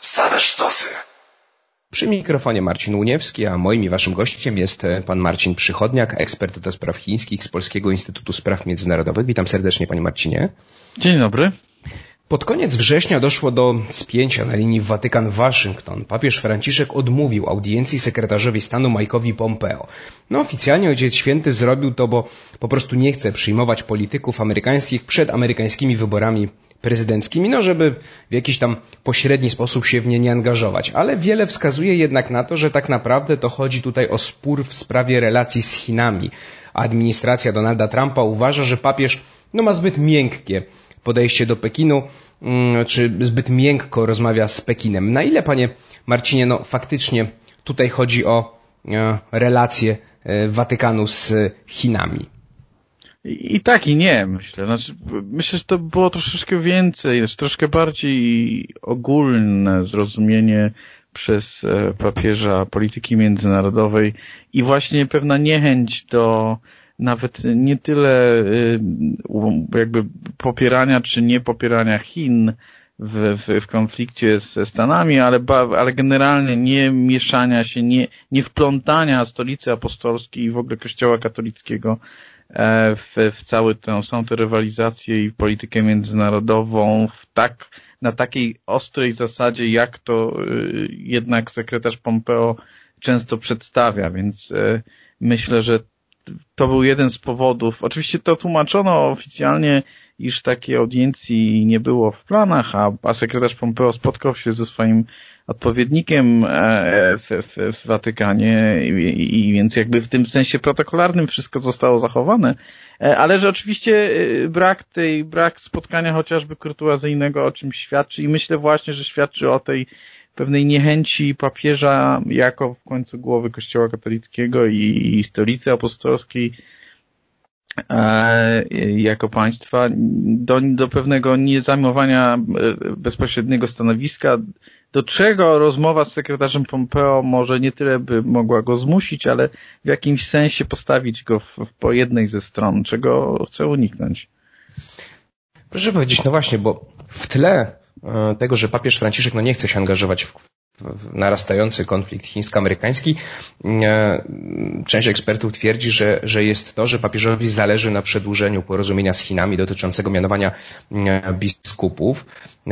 Same sztosy. Przy mikrofonie Marcin Uniewski, a moim i waszym gościem jest e, pan Marcin Przychodniak, ekspert do spraw chińskich z Polskiego Instytutu Spraw Międzynarodowych. Witam serdecznie panie Marcinie. Dzień dobry. Pod koniec września doszło do spięcia na linii Watykan-Waszyngton. Papież Franciszek odmówił audiencji sekretarzowi stanu Mike'owi Pompeo. No oficjalnie Ojciec Święty zrobił to, bo po prostu nie chce przyjmować polityków amerykańskich przed amerykańskimi wyborami prezydenckimi, no żeby w jakiś tam pośredni sposób się w nie nie angażować. Ale wiele wskazuje jednak na to, że tak naprawdę to chodzi tutaj o spór w sprawie relacji z Chinami. Administracja Donalda Trumpa uważa, że papież no, ma zbyt miękkie podejście do Pekinu, mm, czy zbyt miękko rozmawia z Pekinem. Na ile, panie Marcinie, no faktycznie tutaj chodzi o e, relacje e, Watykanu z Chinami? I, tak i nie, myślę. Znaczy, myślę, że to było troszeczkę więcej, znaczy, troszkę bardziej ogólne zrozumienie przez e, papieża polityki międzynarodowej i właśnie pewna niechęć do nawet nie tyle y, jakby popierania czy nie popierania Chin w, w, w konflikcie ze Stanami, ale, ale generalnie nie mieszania się, nie, nie wplątania stolicy apostolskiej i w ogóle kościoła katolickiego w, w całą tę, samą tę rywalizację i politykę międzynarodową w tak, na takiej ostrej zasadzie, jak to y, jednak sekretarz Pompeo często przedstawia, więc e, myślę, że to był jeden z powodów. Oczywiście to tłumaczono oficjalnie, iż takiej audiencji nie było w planach, a, a sekretarz Pompeo spotkał się ze swoim odpowiednikiem e, w, w, w Watykanie i, i, więc jakby w tym sensie protokolarnym wszystko zostało zachowane, e, ale że oczywiście e, brak tej, brak spotkania chociażby kurtuazyjnego o czym świadczy i myślę właśnie, że świadczy o tej pewnej niechęci papieża jako w końcu głowy Kościoła katolickiego i, i stolicy apostolskiej e, jako państwa do, do pewnego niezajmowania e, bezpośredniego stanowiska, do czego rozmowa z sekretarzem Pompeo może nie tyle by mogła go zmusić, ale w jakimś sensie postawić go w, w po jednej ze stron, czego chce uniknąć. Proszę powiedzieć, no właśnie, bo w tle tego, że papież Franciszek no nie chce się angażować w, w narastający konflikt chińsko-amerykański. E, część ekspertów twierdzi, że, że jest to, że papieżowi zależy na przedłużeniu porozumienia z Chinami dotyczącego mianowania e, biskupów.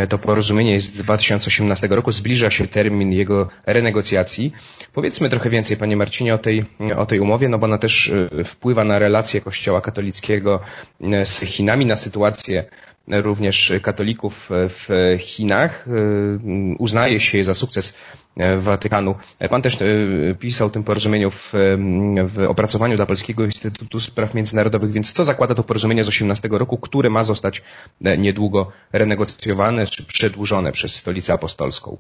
To porozumienie jest z 2018 roku, zbliża się termin jego renegocjacji. Powiedzmy trochę więcej, panie Marcinie, o tej, o tej umowie, no bo ona też wpływa na relacje Kościoła katolickiego z Chinami, na sytuację również katolików w Chinach. Uznaje się je za sukces Watykanu. Pan też e, pisał o tym porozumieniu w, w opracowaniu dla Polskiego Instytutu Spraw Międzynarodowych, więc co zakłada to porozumienie z 18 roku, które ma zostać e, niedługo renegocjowane czy przedłużone przez Stolicę Apostolską?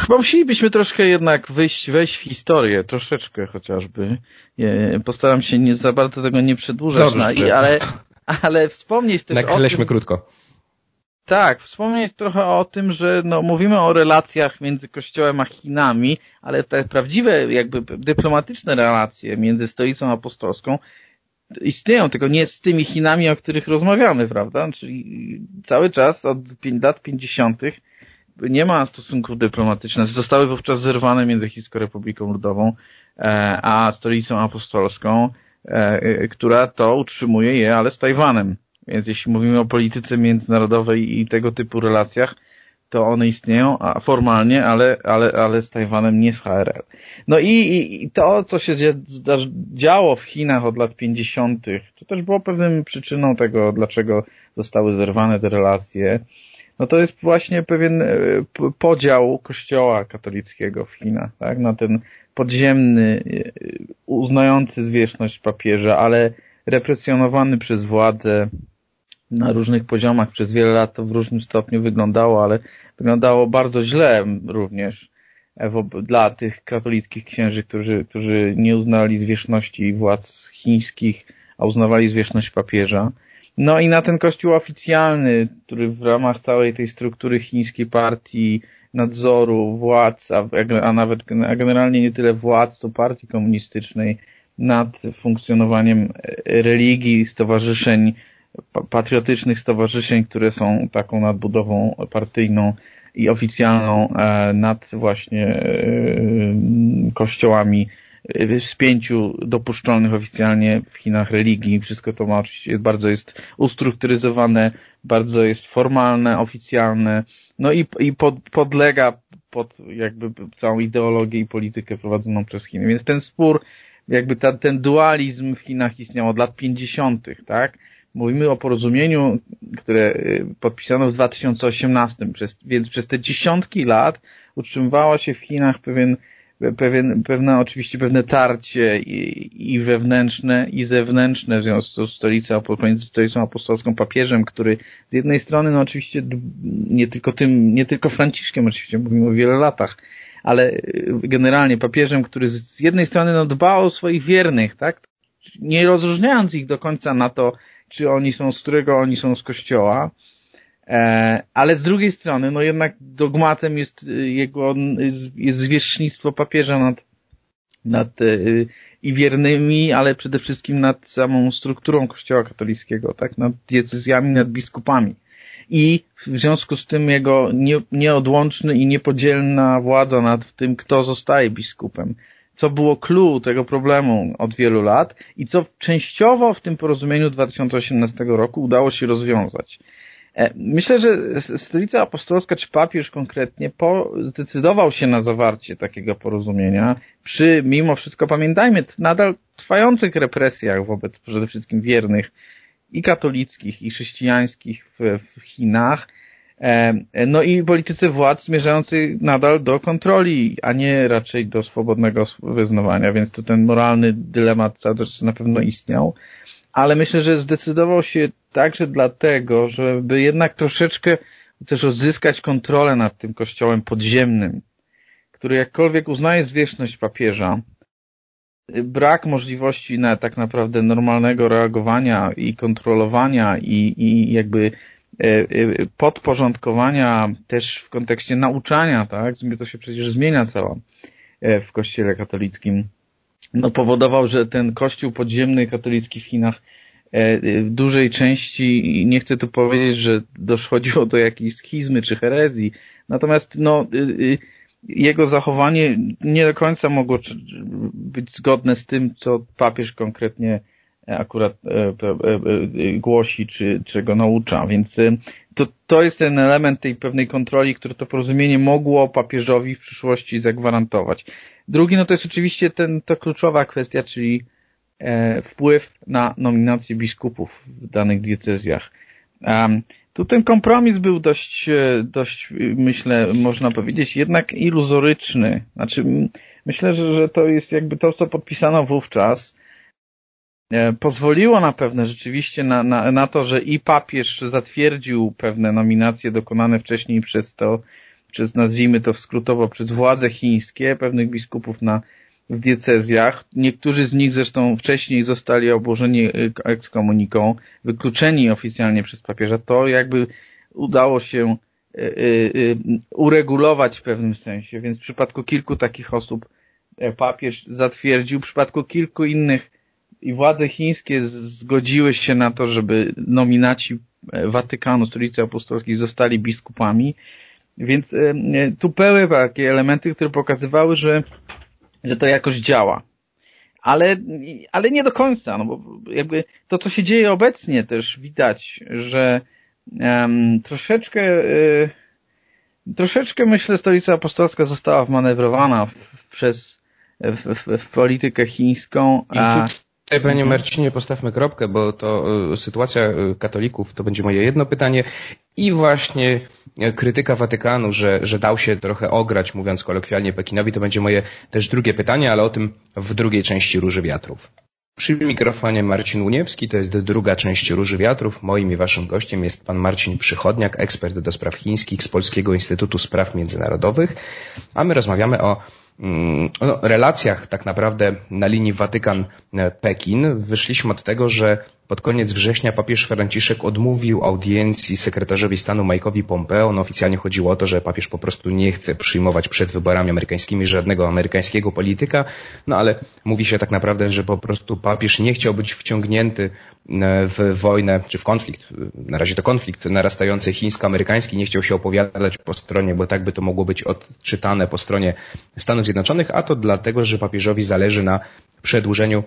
Chyba musielibyśmy troszkę jednak wyjść, wejść w historię, troszeczkę chociażby. Postaram się nie za bardzo tego nie przedłużać, no, ale ale wspomnieć też Nakleśmy o tym, krótko. Tak, wspomnieć trochę o tym, że no, mówimy o relacjach między Kościołem a Chinami, ale te prawdziwe, jakby dyplomatyczne relacje między stolicą apostolską istnieją, tylko nie z tymi Chinami, o których rozmawiamy, prawda? Czyli cały czas od lat 50. nie ma stosunków dyplomatycznych. Zostały wówczas zerwane między Chińską Republiką Ludową e, a stolicą apostolską. E, e, która to utrzymuje je, ale z Tajwanem. Więc jeśli mówimy o polityce międzynarodowej i tego typu relacjach, to one istnieją a formalnie, ale, ale, ale z Tajwanem nie z HRL. No i, i to, co się działo w Chinach od lat 50., co też było pewnym przyczyną tego, dlaczego zostały zerwane te relacje, no to jest właśnie pewien e, podział kościoła katolickiego w Chinach, tak, na ten podziemny, uznający zwierzchność papieża, ale represjonowany przez władze na różnych poziomach. Przez wiele lat to w różnym stopniu wyglądało, ale wyglądało bardzo źle również dla tych katolickich księży, którzy, którzy nie uznali zwierzchności władz chińskich, a uznawali zwierzchność papieża. No i na ten kościół oficjalny, który w ramach całej tej struktury chińskiej partii nadzoru władz, a, nawet a generalnie nie tyle władz, co partii komunistycznej nad funkcjonowaniem religii, stowarzyszeń, patriotycznych stowarzyszeń, które są taką nadbudową partyjną i oficjalną e, nad właśnie e, kościołami z pięciu dopuszczalnych oficjalnie w Chinach religii. Wszystko to ma oczywiście bardzo jest ustrukturyzowane, bardzo jest formalne, oficjalne, no i, i pod, podlega pod jakby całą ideologię i politykę prowadzoną przez Chiny. Więc ten spór, jakby ta, ten dualizm w Chinach istniał od lat 50., tak? Mówimy o porozumieniu, które y, podpisano w 2018, przez, więc przez te dziesiątki lat utrzymywała się w Chinach pewien, pewien, pewne oczywiście pewne tarcie i, i wewnętrzne i zewnętrzne w związku z stolicą, pomiędzy stolicą apostolską papieżem, który z jednej strony no oczywiście nie tylko tym, nie tylko Franciszkiem oczywiście mówimy o wielu latach, ale y, generalnie papieżem, który z jednej strony no dba o swoich wiernych, tak? Nie rozróżniając ich do końca na to, czy oni są, z którego oni są z kościoła, ale z drugiej strony, no jednak dogmatem jest y, jego, jest zwierzchnictwo papieża nad, nad y, i wiernymi, ale przede wszystkim nad samą strukturą kościoła katolickiego, tak, nad decyzjami, nad biskupami. I w związku z tym jego nie, nieodłączny i niepodzielna władza nad tym, kto zostaje biskupem co było clue tego problemu od wielu lat i co częściowo w tym porozumieniu 2018 roku udało się rozwiązać. E, myślę, że Stolica Apostolska, czy papież konkretnie, po, zdecydował się na zawarcie takiego porozumienia przy, mimo wszystko pamiętajmy, nadal trwających represjach wobec przede wszystkim wiernych i katolickich, i chrześcijańskich w, w Chinach, E, no i polityce władz zmierzającej nadal do kontroli, a nie raczej do swobodnego wyznawania, więc to ten moralny dylemat cały na pewno istniał. Ale myślę, że zdecydował się także dlatego, żeby jednak troszeczkę też odzyskać kontrolę nad tym kościołem podziemnym, który jakkolwiek uznaje zwierzchność papieża, brak możliwości na tak naprawdę normalnego reagowania i kontrolowania i, i jakby E, e, podporządkowania też w kontekście nauczania, tak, to się przecież zmienia cała e, w kościele katolickim, no powodował, że ten kościół podziemny katolicki w Chinach dużej części, nie chcę tu powiedzieć, że doszło do jakiejś schizmy czy herezji, natomiast no, jego zachowanie nie do końca mogło być zgodne z tym, co papież konkretnie akurat e, e, e, głosi, czy czego naucza. Więc to, to jest ten element tej pewnej kontroli, które to porozumienie mogło papieżowi w przyszłości zagwarantować. Drugi, no to jest oczywiście ten, to kluczowa kwestia, czyli wpływ na nominację biskupów w danych diecezjach. Tu ten kompromis był dość, dość, myślę, można powiedzieć, jednak iluzoryczny. Znaczy, myślę, że, że to jest jakby to, co podpisano wówczas, E, pozwoliło na pewne rzeczywiście na, na, na to, że i papież zatwierdził pewne nominacje dokonane wcześniej przez to, przez nazwijmy to skrótowo, przez władze chińskie, pewnych biskupów na, w diecezjach. Niektórzy z nich zresztą wcześniej zostali obłożeni e, ekskomuniką, wykluczeni oficjalnie przez papieża. To jakby udało się e, uregulować w pewnym sensie, więc w przypadku kilku takich osób papież zatwierdził, w przypadku kilku innych i władze chińskie zgodziły się na to, żeby nominaci e, Watykanu, Stolicy Apostolskiej zostali biskupami, więc e, tu były takie elementy, które pokazywały, że, że to jakoś działa. Ale, ale nie do końca, no bo jakby to, co się dzieje obecnie też widać, że um, troszeczkę y, troszeczkę myślę Stolica Apostolska została wmanewrowana w, przez w, w, w politykę chińską. A... Tutaj, panie Marcinie, postawmy kropkę, bo to e, sytuacja e, katolików to będzie moje jedno pytanie i właśnie e, krytyka Watykanu, że, że dał się trochę ograć, mówiąc kolokwialnie Pekinowi, to będzie moje też drugie pytanie, ale o tym w drugiej części Róży Wiatrów. Przy mikrofonie Marcin Uniewski, to jest druga część Róży Wiatrów. Moim i waszym gościem jest pan Marcin Przychodniak, ekspert do spraw chińskich z Polskiego Instytutu Spraw Międzynarodowych, a my rozmawiamy o Mm, relacjach tak naprawdę na linii Watykan-Pekin wyszliśmy od tego, że pod koniec września papież Franciszek odmówił audiencji sekretarzowi stanu Mike'owi Pompeo. No oficjalnie chodziło o to, że papież po prostu nie chce przyjmować przed wyborami amerykańskimi żadnego amerykańskiego polityka, no ale mówi się tak naprawdę, że po prostu papież nie chciał być wciągnięty e, w wojnę czy w konflikt, na razie to konflikt narastający chińsko-amerykański, nie chciał się opowiadać po stronie, bo tak by to mogło być odczytane po stronie Stanów Zjednoczonych, a to dlatego, że papieżowi zależy na przedłużeniu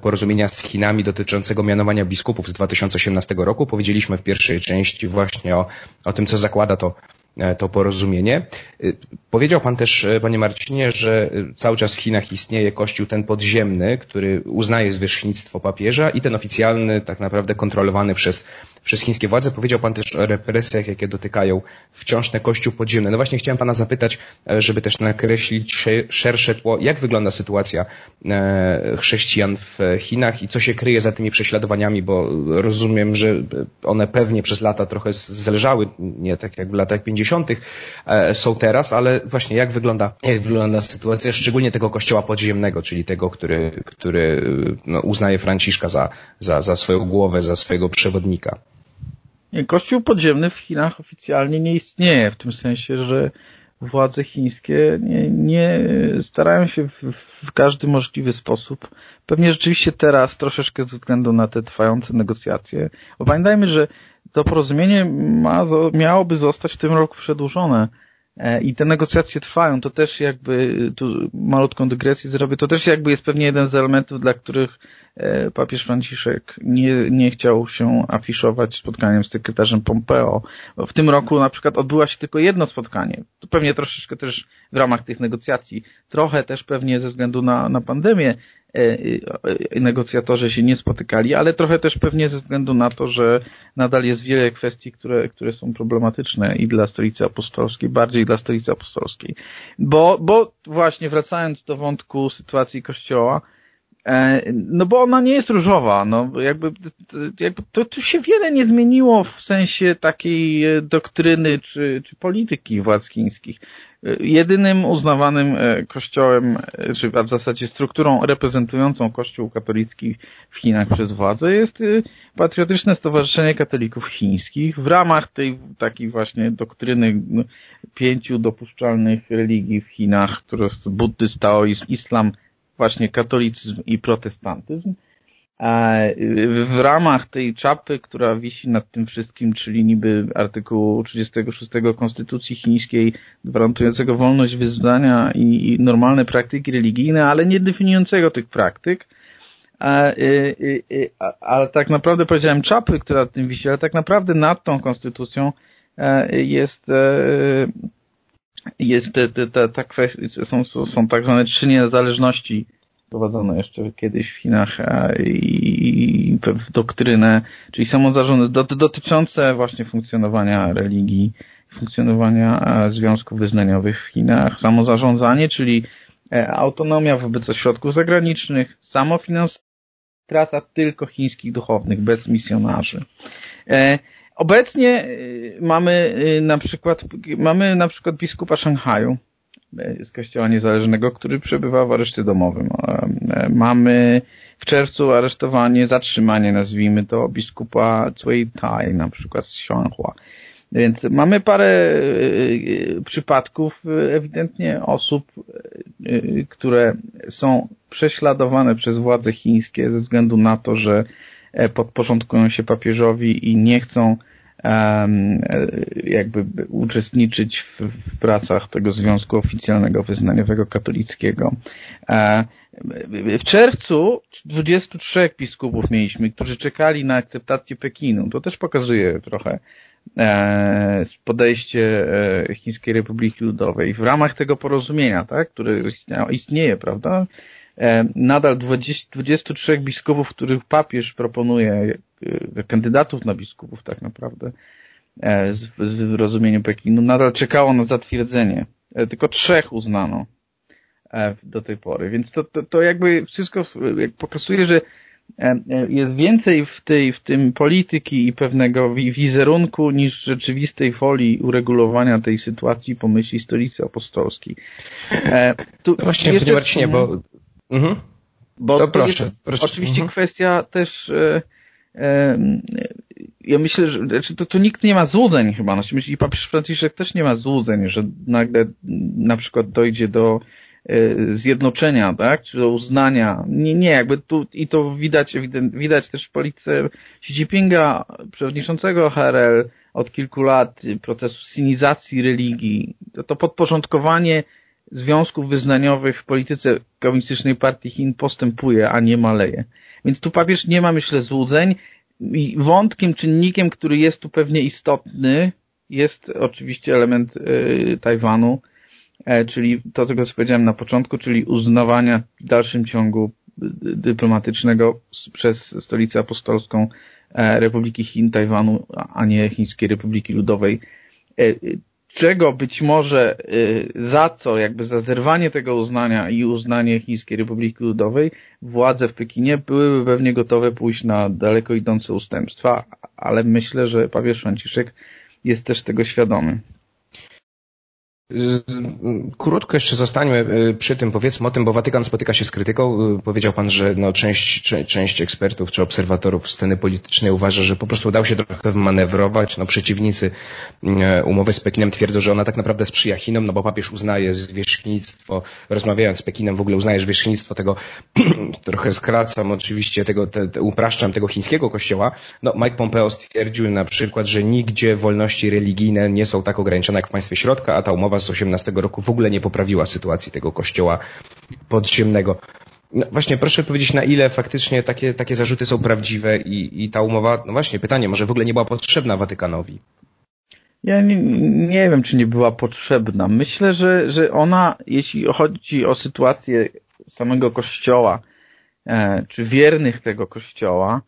porozumienia z Chinami dotyczącego mianowania biskupów z 2018 roku. Powiedzieliśmy w pierwszej części właśnie o, o tym, co zakłada to E, to porozumienie. E, powiedział Pan też, e, Panie Marcinie, że cały czas w Chinach istnieje kościół ten podziemny, który uznaje zwierzchnictwo papieża i ten oficjalny, tak naprawdę kontrolowany przez, przez chińskie władze. Powiedział Pan też o represjach, jakie dotykają wciąż ten kościół podziemny. No właśnie chciałem Pana zapytać, żeby też nakreślić szersze tło, jak wygląda sytuacja chrześcijan w Chinach i co się kryje za tymi prześladowaniami, bo rozumiem, że one pewnie przez lata trochę zależały, nie tak jak w latach 50 E, są teraz, ale właśnie jak wygląda, jak wygląda sytuacja szczególnie tego kościoła podziemnego, czyli tego, który, który no, uznaje Franciszka za, za, za swoją głowę, za swojego przewodnika. Kościół podziemny w Chinach oficjalnie nie istnieje, w tym sensie, że władze chińskie nie, nie starają się w, w, każdy możliwy sposób. Pewnie rzeczywiście teraz troszeczkę ze względu na te trwające negocjacje. Bo pamiętajmy, że to porozumienie ma, miałoby zostać w tym roku przedłużone. E, I te negocjacje trwają, to też jakby, tu malutką dygresję zrobię, to też jakby jest pewnie jeden z elementów, dla których papież Franciszek nie, nie chciał się afiszować spotkaniem z sekretarzem Pompeo. W tym roku na przykład odbyło się tylko jedno spotkanie. To pewnie troszeczkę też w ramach tych negocjacji, trochę też pewnie ze względu na, na pandemię, E, e, negocjatorzy się nie spotykali, ale trochę też pewnie ze względu na to, że nadal jest wiele kwestii, które, które są problematyczne i dla stolicy apostolskiej, bardziej dla stolicy apostolskiej. Bo, bo właśnie wracając do wątku sytuacji Kościoła, e, no bo ona nie jest różowa, no jakby, jakby to, to się wiele nie zmieniło w sensie takiej doktryny czy, czy polityki władz chińskich. Jedynym uznawanym e, kościołem, e, czy w zasadzie strukturą reprezentującą kościół katolicki w Chinach przez władze jest e, Patriotyczne Stowarzyszenie Katolików Chińskich w ramach tej takiej właśnie doktryny pięciu dopuszczalnych religii w Chinach, które są buddyzm, taoizm, islam, właśnie katolicyzm i protestantyzm. W ramach tej czapy, która wisi nad tym wszystkim, czyli niby artykułu 36 Konstytucji Chińskiej gwarantującego wolność wyznania i normalne praktyki religijne, ale nie definiującego tych praktyk, ale tak naprawdę powiedziałem czapy, która nad tym wisi, ale tak naprawdę nad tą konstytucją jest jest ta, ta, ta kwestia, są, są tak zwane trzy niezależności wprowadzono jeszcze kiedyś w Chinach i doktrynę, czyli samozarząd dotyczące właśnie funkcjonowania religii, funkcjonowania związków wyznaniowych w Chinach, samozarządzanie, czyli e, autonomia wobec ośrodków zagranicznych, samofinansowanie, praca tylko chińskich duchownych, bez misjonarzy. Obecnie e, mamy na przykład, mamy na przykład biskupa Szanghaju, z Kościoła Niezależnego, który przebywa w areszcie domowym. Mamy w czerwcu aresztowanie, zatrzymanie, nazwijmy to, biskupa Cui Tai, na przykład z Xianghua. Więc mamy parę przypadków ewidentnie osób, które są prześladowane przez władze chińskie ze względu na to, że podporządkują się papieżowi i nie chcą jakby uczestniczyć w, w pracach tego Związku Oficjalnego Wyznaniowego Katolickiego. E, w czerwcu 23 biskupów mieliśmy, którzy czekali na akceptację Pekinu. To też pokazuje trochę e, podejście e, Chińskiej Republiki Ludowej w ramach tego porozumienia, tak, które istnieje, prawda? Nadal 20, 23 biskupów, których papież proponuje E, kandydatów na biskupów tak naprawdę e, z, w rozumieniu Pekinu nadal czekało na zatwierdzenie. E, tylko trzech uznano do tej pory. Więc to, to, to jakby wszystko pokazuje, że jest więcej w, tej, w tym polityki i pewnego wizerunku niż rzeczywistej woli uregulowania tej sytuacji po myśli stolicy apostolskiej. Tu no Właśnie, panie Marcinie, bo... Mhm. Bo to proszę, proszę. Oczywiście mhm. kwestia też ja myślę, że znaczy to, to nikt nie ma złudzeń chyba. Znaczy, I papież Franciszek też nie ma złudzeń, że nagle na przykład dojdzie do e, zjednoczenia, tak, czy do uznania. Nie, nie, jakby tu, i to widać, widać też w polityce Xi Jinpinga, przewodniczącego HRL od kilku lat, procesu sinizacji religii, to, to podporządkowanie związków wyznaniowych w polityce komunistycznej partii Chin postępuje, a nie maleje. Więc tu papież nie ma, myślę, złudzeń. I wątkiem, czynnikiem, który jest tu pewnie istotny, jest oczywiście element y, Tajwanu, e, czyli to, co powiedziałem na początku, czyli uznawania w dalszym ciągu y, dyplomatycznego przez stolicę apostolską e, Republiki Chin, Tajwanu, a nie Chińskiej Republiki Ludowej. Czego być może y, za co, jakby za zerwanie tego uznania i uznanie Chińskiej Republiki Ludowej, władze w Pekinie byłyby pewnie gotowe pójść na daleko idące ustępstwa, ale myślę, że papież Franciszek jest też tego świadomy. Krótko jeszcze zostańmy y, przy tym, powiedzmy o tym, bo Watykan spotyka się z krytyką. Y, powiedział Pan, że no, część, część ekspertów czy obserwatorów sceny politycznej uważa, że po prostu dał się trochę manewrować. No, przeciwnicy y, umowy z Pekinem twierdzą, że ona tak naprawdę sprzyja Chinom, no bo papież uznaje zwierzchnictwo, rozmawiając z Pekinem w ogóle uznaje zwierzchnictwo tego, trochę skracam oczywiście, tego, te, te, upraszczam tego chińskiego kościoła. No, Mike Pompeo stwierdził na przykład, że nigdzie wolności religijne nie są tak ograniczone jak w państwie środka, a ta umowa z 18 roku w ogóle nie poprawiła sytuacji tego kościoła podziemnego. No właśnie, proszę powiedzieć, na ile faktycznie takie, takie zarzuty są prawdziwe i, i ta umowa, no właśnie, pytanie, może w ogóle nie była potrzebna Watykanowi? Ja nie, nie wiem, czy nie była potrzebna. Myślę, że, że ona, jeśli chodzi o sytuację samego kościoła, e, czy wiernych tego kościoła,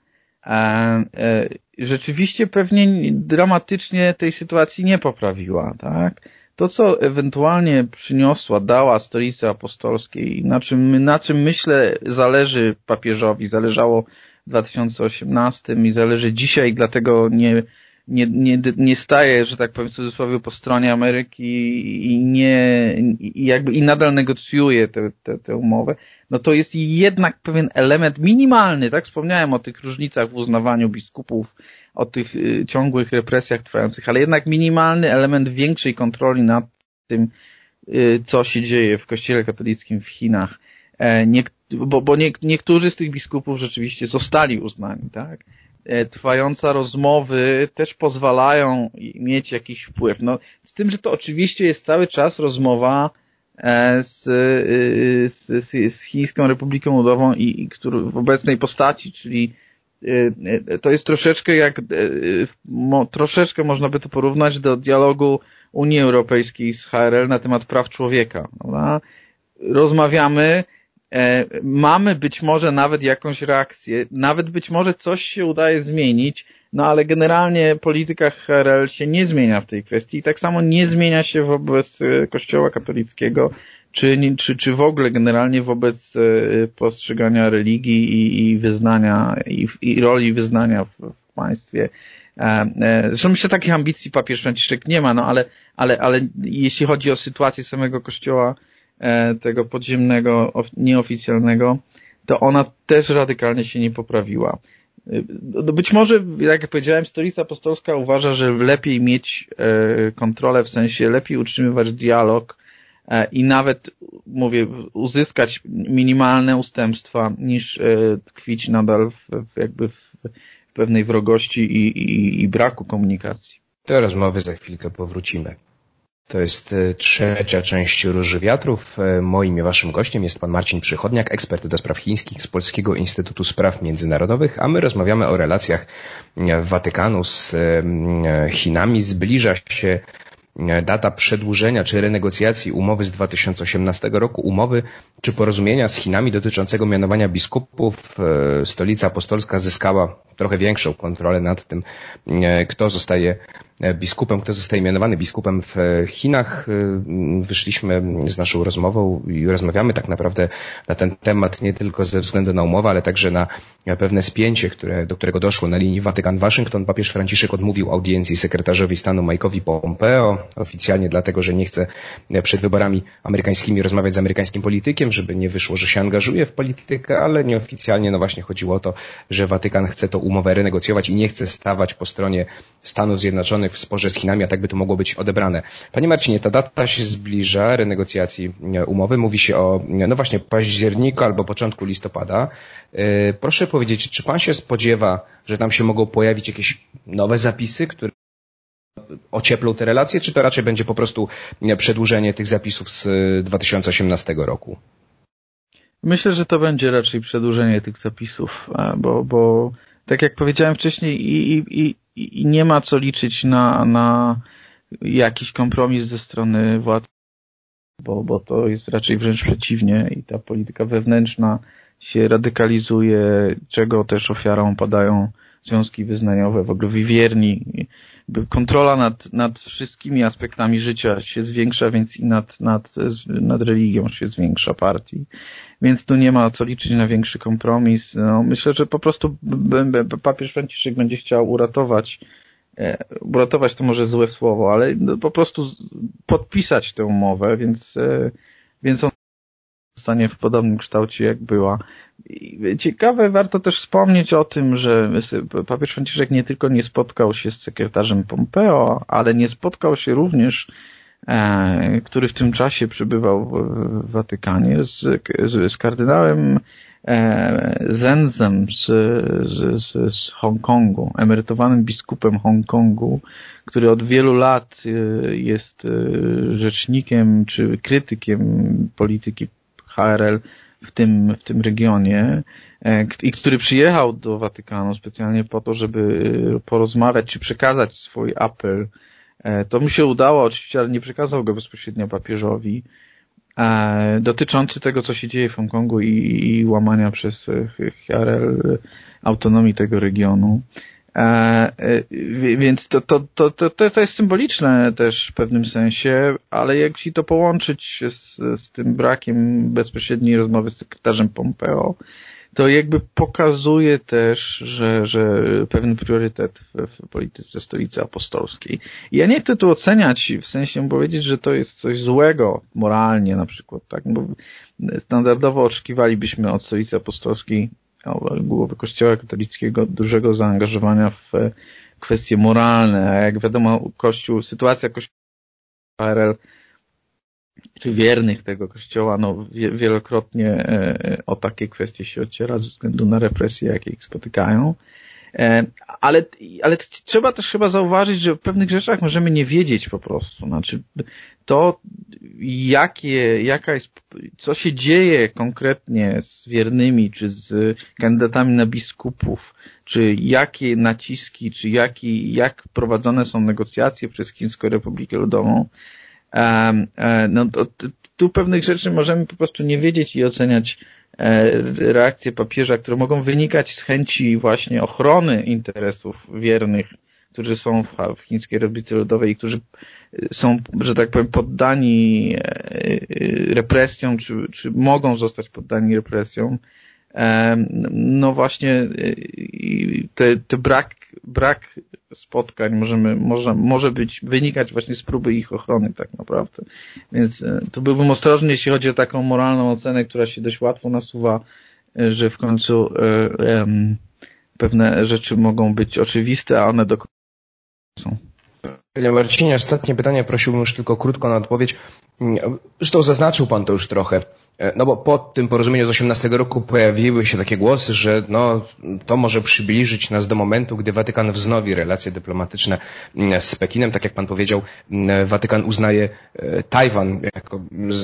e, e, rzeczywiście pewnie dramatycznie tej sytuacji nie poprawiła, tak? To, co ewentualnie przyniosła, dała stolicy apostolskiej, na czym, na czym myślę zależy papieżowi, zależało w 2018 i zależy dzisiaj, dlatego nie, nie, nie, nie staje, że tak powiem w cudzysłowie, po stronie Ameryki i nie, i jakby i nadal negocjuje tę, tę, tę umowę, no to jest jednak pewien element minimalny, tak? Wspomniałem o tych różnicach w uznawaniu biskupów o tych y, ciągłych represjach trwających, ale jednak minimalny element większej kontroli nad tym, y, co się dzieje w kościele katolickim w Chinach. E, nie, bo bo nie, niektórzy z tych biskupów rzeczywiście zostali uznani, tak? E, trwająca rozmowy też pozwalają mieć jakiś wpływ. No, z tym, że to oczywiście jest cały czas rozmowa e, z, y, z, z Chińską Republiką Ludową i, i który w obecnej postaci, czyli to jest troszeczkę jak, y, troszeczkę można by to porównać do dialogu Unii Europejskiej z HRL na temat praw człowieka. Prawda? Rozmawiamy, e, mamy być może nawet jakąś reakcję, nawet być może coś się udaje zmienić, no ale generalnie polityka HRL się nie zmienia w tej kwestii i tak samo nie zmienia się wobec Kościoła katolickiego czy, czy, czy w ogóle generalnie wobec e, postrzegania religii i, i wyznania i, i roli wyznania w, w państwie. E, e, zresztą myślę, takich ambicji papież Franciszek nie ma, no ale, ale, ale jeśli chodzi o sytuację samego kościoła tego podziemnego, nieoficjalnego, to ona też radykalnie się nie poprawiła. No być może, jak powiedziałem, stolica apostolska uważa, że lepiej mieć kontrolę, w sensie lepiej utrzymywać dialog i nawet, mówię, uzyskać minimalne ustępstwa niż e, tkwić nadal w, jakby w, w pewnej wrogości i, i, i braku komunikacji. Do rozmowy za chwilkę powrócimy. To jest e, trzecia część Róży Wiatrów. Moim i waszym gościem jest pan Marcin Przychodniak, ekspert do spraw chińskich z Polskiego Instytutu Spraw Międzynarodowych, a my rozmawiamy o relacjach Watykanu z Chinami. Zbliża się data przedłużenia czy renegocjacji umowy z 2018 roku, umowy czy porozumienia z Chinami dotyczącego mianowania biskupów, e, stolica apostolska zyskała trochę większą kontrolę nad tym, e, kto zostaje E, biskupem, kto zostaje mianowany biskupem w Chinach. E, wyszliśmy z naszą rozmową i rozmawiamy tak naprawdę na ten temat nie tylko ze względu na umowę, ale także na pewne spięcie, które, do którego doszło na linii Watykan-Waszyngton. Papież Franciszek odmówił audiencji sekretarzowi stanu Mike'owi Pompeo, oficjalnie dlatego, że nie chce przed wyborami amerykańskimi rozmawiać z amerykańskim politykiem, żeby nie wyszło, że się angażuje w politykę, ale nieoficjalnie no właśnie chodziło o to, że Watykan chce to umowę renegocjować i nie chce stawać po stronie Stanów Zjednoczonych w sporze z Chinami, a tak by to mogło być odebrane. Panie Marcinie, ta data się zbliża, renegocjacji umowy. Mówi się o, no właśnie, październiku albo początku listopada. Proszę powiedzieć, czy pan się spodziewa, że tam się mogą pojawić jakieś nowe zapisy, które ocieplą te relacje, czy to raczej będzie po prostu przedłużenie tych zapisów z 2018 roku? Myślę, że to będzie raczej przedłużenie tych zapisów, bo, bo tak jak powiedziałem wcześniej i, i, i nie ma co liczyć na, na jakiś kompromis ze strony władz, bo, bo to jest raczej wręcz przeciwnie i ta polityka wewnętrzna się radykalizuje, czego też ofiarą padają związki wyznaniowe, w ogóle wierni. Kontrola nad, nad wszystkimi aspektami życia się zwiększa, więc i nad, nad, nad religią się zwiększa partii. Więc tu nie ma co liczyć na większy kompromis. No, myślę, że po prostu papież Franciszek będzie chciał uratować e, uratować to może złe słowo, ale no, po prostu podpisać tę umowę, więc, e, więc on zostanie w podobnym kształcie jak była. Ciekawe, warto też wspomnieć o tym, że papież Franciszek nie tylko nie spotkał się z sekretarzem Pompeo, ale nie spotkał się również, e, który w tym czasie przybywał w Watykanie, z, z, z kardynałem e, Zenzem z, z, z Hongkongu, emerytowanym biskupem Hongkongu, który od wielu lat e, jest rzecznikiem czy krytykiem polityki HRL w tym, w tym regionie e, i który przyjechał do Watykanu specjalnie po to, żeby e, porozmawiać czy przekazać swój apel. E, to mu się udało oczywiście, ale nie przekazał go bezpośrednio papieżowi dotyczący tego, co się dzieje w Hongkongu i, i łamania przez HRL autonomii tego regionu. Więc to, to, to, to, to jest symboliczne też w pewnym sensie, ale jak się to połączyć z, z tym brakiem bezpośredniej rozmowy z sekretarzem Pompeo, to jakby pokazuje też, że, że pewien priorytet w, w polityce stolicy apostolskiej. Ja nie chcę tu oceniać, w sensie powiedzieć, że to jest coś złego moralnie na przykład, tak, bo standardowo oczekiwalibyśmy od stolicy apostolskiej głowy Kościoła katolickiego dużego zaangażowania w kwestie moralne, a jak wiadomo Kościół, sytuacja Kościoła PRL czy wiernych tego kościoła, no wielokrotnie e, o takie kwestie się ociera ze względu na represje, jakie ich spotykają. E, ale, ale trzeba też chyba zauważyć, że o pewnych rzeczach możemy nie wiedzieć po prostu. Znaczy, to jakie, jaka jest, co się dzieje konkretnie z wiernymi, czy z kandydatami na biskupów, czy jakie naciski, czy jaki, jak prowadzone są negocjacje przez Chińską Republikę Ludową, e, no to, tu pewnych rzeczy możemy po prostu nie wiedzieć i oceniać e, reakcje papieża, które mogą wynikać z chęci właśnie ochrony interesów wiernych, którzy są w, w Chińskiej Republice Ludowej i którzy są, że tak powiem, poddani e, represjom, czy, czy mogą zostać poddani represjom, no właśnie e, te, te brak, brak spotkań możemy, może, może być, wynikać właśnie z próby ich ochrony tak naprawdę. Więc e, tu byłbym ostrożny, jeśli chodzi o taką moralną ocenę, która się dość łatwo nasuwa, że w końcu pewne rzeczy mogą być oczywiste, a one do końca są. Panie Marcinie, ostatnie pytanie prosiłbym już tylko krótko na odpowiedź. Zresztą zaznaczył Pan to już trochę. E, no bo po tym porozumieniu z 18 roku pojawiły się takie głosy, że no, to może przybliżyć nas do momentu, gdy Watykan wznowi relacje dyplomatyczne mm, z Pekinem. Tak jak Pan powiedział, mm, Watykan uznaje e, Tajwan jako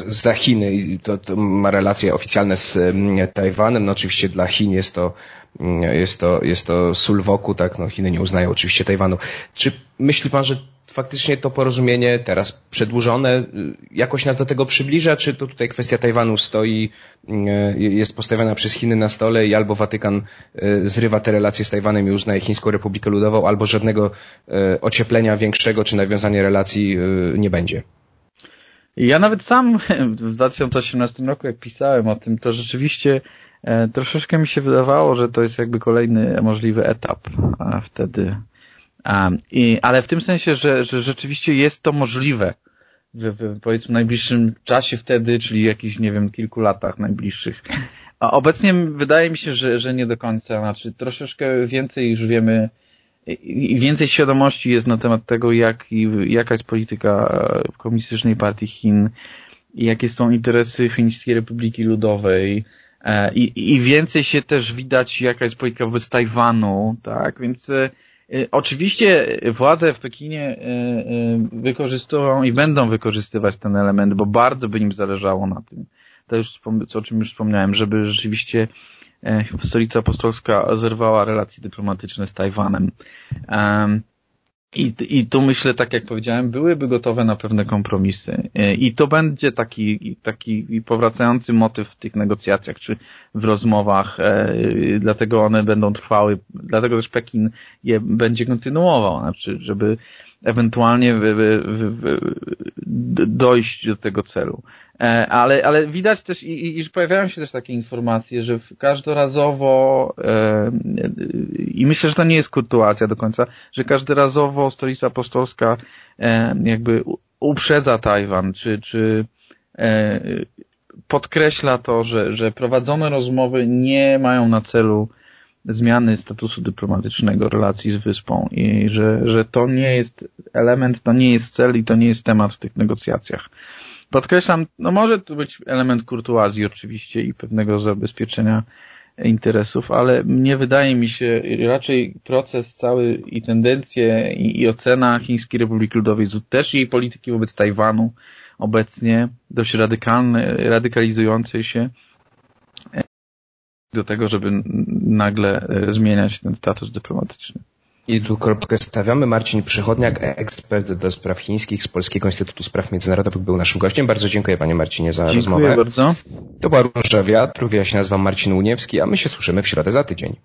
za Chiny i to, to ma relacje oficjalne z mm, Tajwanem. No oczywiście dla Chin jest to jest to, jest to sól wokół, tak, no Chiny nie uznają oczywiście Tajwanu. Czy myśli Pan, że faktycznie to porozumienie teraz przedłużone y, jakoś nas do tego przybliża, czy to tutaj kwestia Tajwanu stoi, y, jest postawiona przez Chiny na stole i albo Watykan y, zrywa te relacje z Tajwanem i uznaje Chińską Republikę Ludową, albo żadnego ocieplenia większego czy nawiązania relacji nie będzie? Ja nawet sam w 2018 roku, jak pisałem o tym, to rzeczywiście troszeczkę mi się wydawało, że to jest jakby kolejny możliwy etap wtedy Um, i, ale w tym sensie, że, że rzeczywiście jest to możliwe w, w powiedzmy najbliższym czasie wtedy, czyli jakichś, nie wiem, kilku latach najbliższych. A obecnie wydaje mi się, że, że nie do końca. Znaczy troszeczkę więcej już wiemy i więcej świadomości jest na temat tego, jak, jaka jest polityka Komunistycznej Partii Chin, jakie są interesy Chińskiej Republiki Ludowej, e, i, i więcej się też widać, jaka jest polityka wobec Tajwanu, tak, więc e, oczywiście władze w Pekinie e, wykorzystują i będą wykorzystywać ten element, bo bardzo by im zależało na tym, to już, o czym już wspomniałem, żeby rzeczywiście stolica apostolska zerwała relacje dyplomatyczne z Tajwanem. I, I tu myślę, tak jak powiedziałem, byłyby gotowe na pewne kompromisy. E, I to będzie taki, taki powracający motyw w tych negocjacjach, czy w rozmowach, e, dlatego one będą trwały, dlatego też Pekin je będzie kontynuował, znaczy, żeby ewentualnie dojść do tego celu. E, ale, ale widać też i, i, pojawiają się też takie informacje, że każdorazowo e, i myślę, że to nie jest kurtuacja do końca, że każdorazowo stolica apostolska e, jakby uprzedza Tajwan, czy, czy podkreśla to, że, że prowadzone rozmowy nie mają na celu zmiany statusu dyplomatycznego relacji z wyspą i że, że to nie jest element, to nie jest cel i to nie jest temat w tych negocjacjach. Podkreślam, no może to być element kurtuazji oczywiście i pewnego zabezpieczenia interesów, ale nie wydaje mi się, raczej proces cały i tendencje i, i ocena Chińskiej Republiki Ludowej, też jej polityki wobec Tajwanu obecnie, dość radykalne, radykalizującej się, do tego, żeby nagle e, zmieniać ten status dyplomatyczny. I tu kropkę stawiamy. Marcin Przychodniak, ekspert do spraw chińskich z Polskiego Instytutu Spraw Międzynarodowych był naszym gościem. Bardzo dziękuję panie Marcinie za dziękuję rozmowę. Dziękuję bardzo. To była Róża Wiatru, ja się nazywam Marcin Uniewski, a my się słyszymy w środę za tydzień.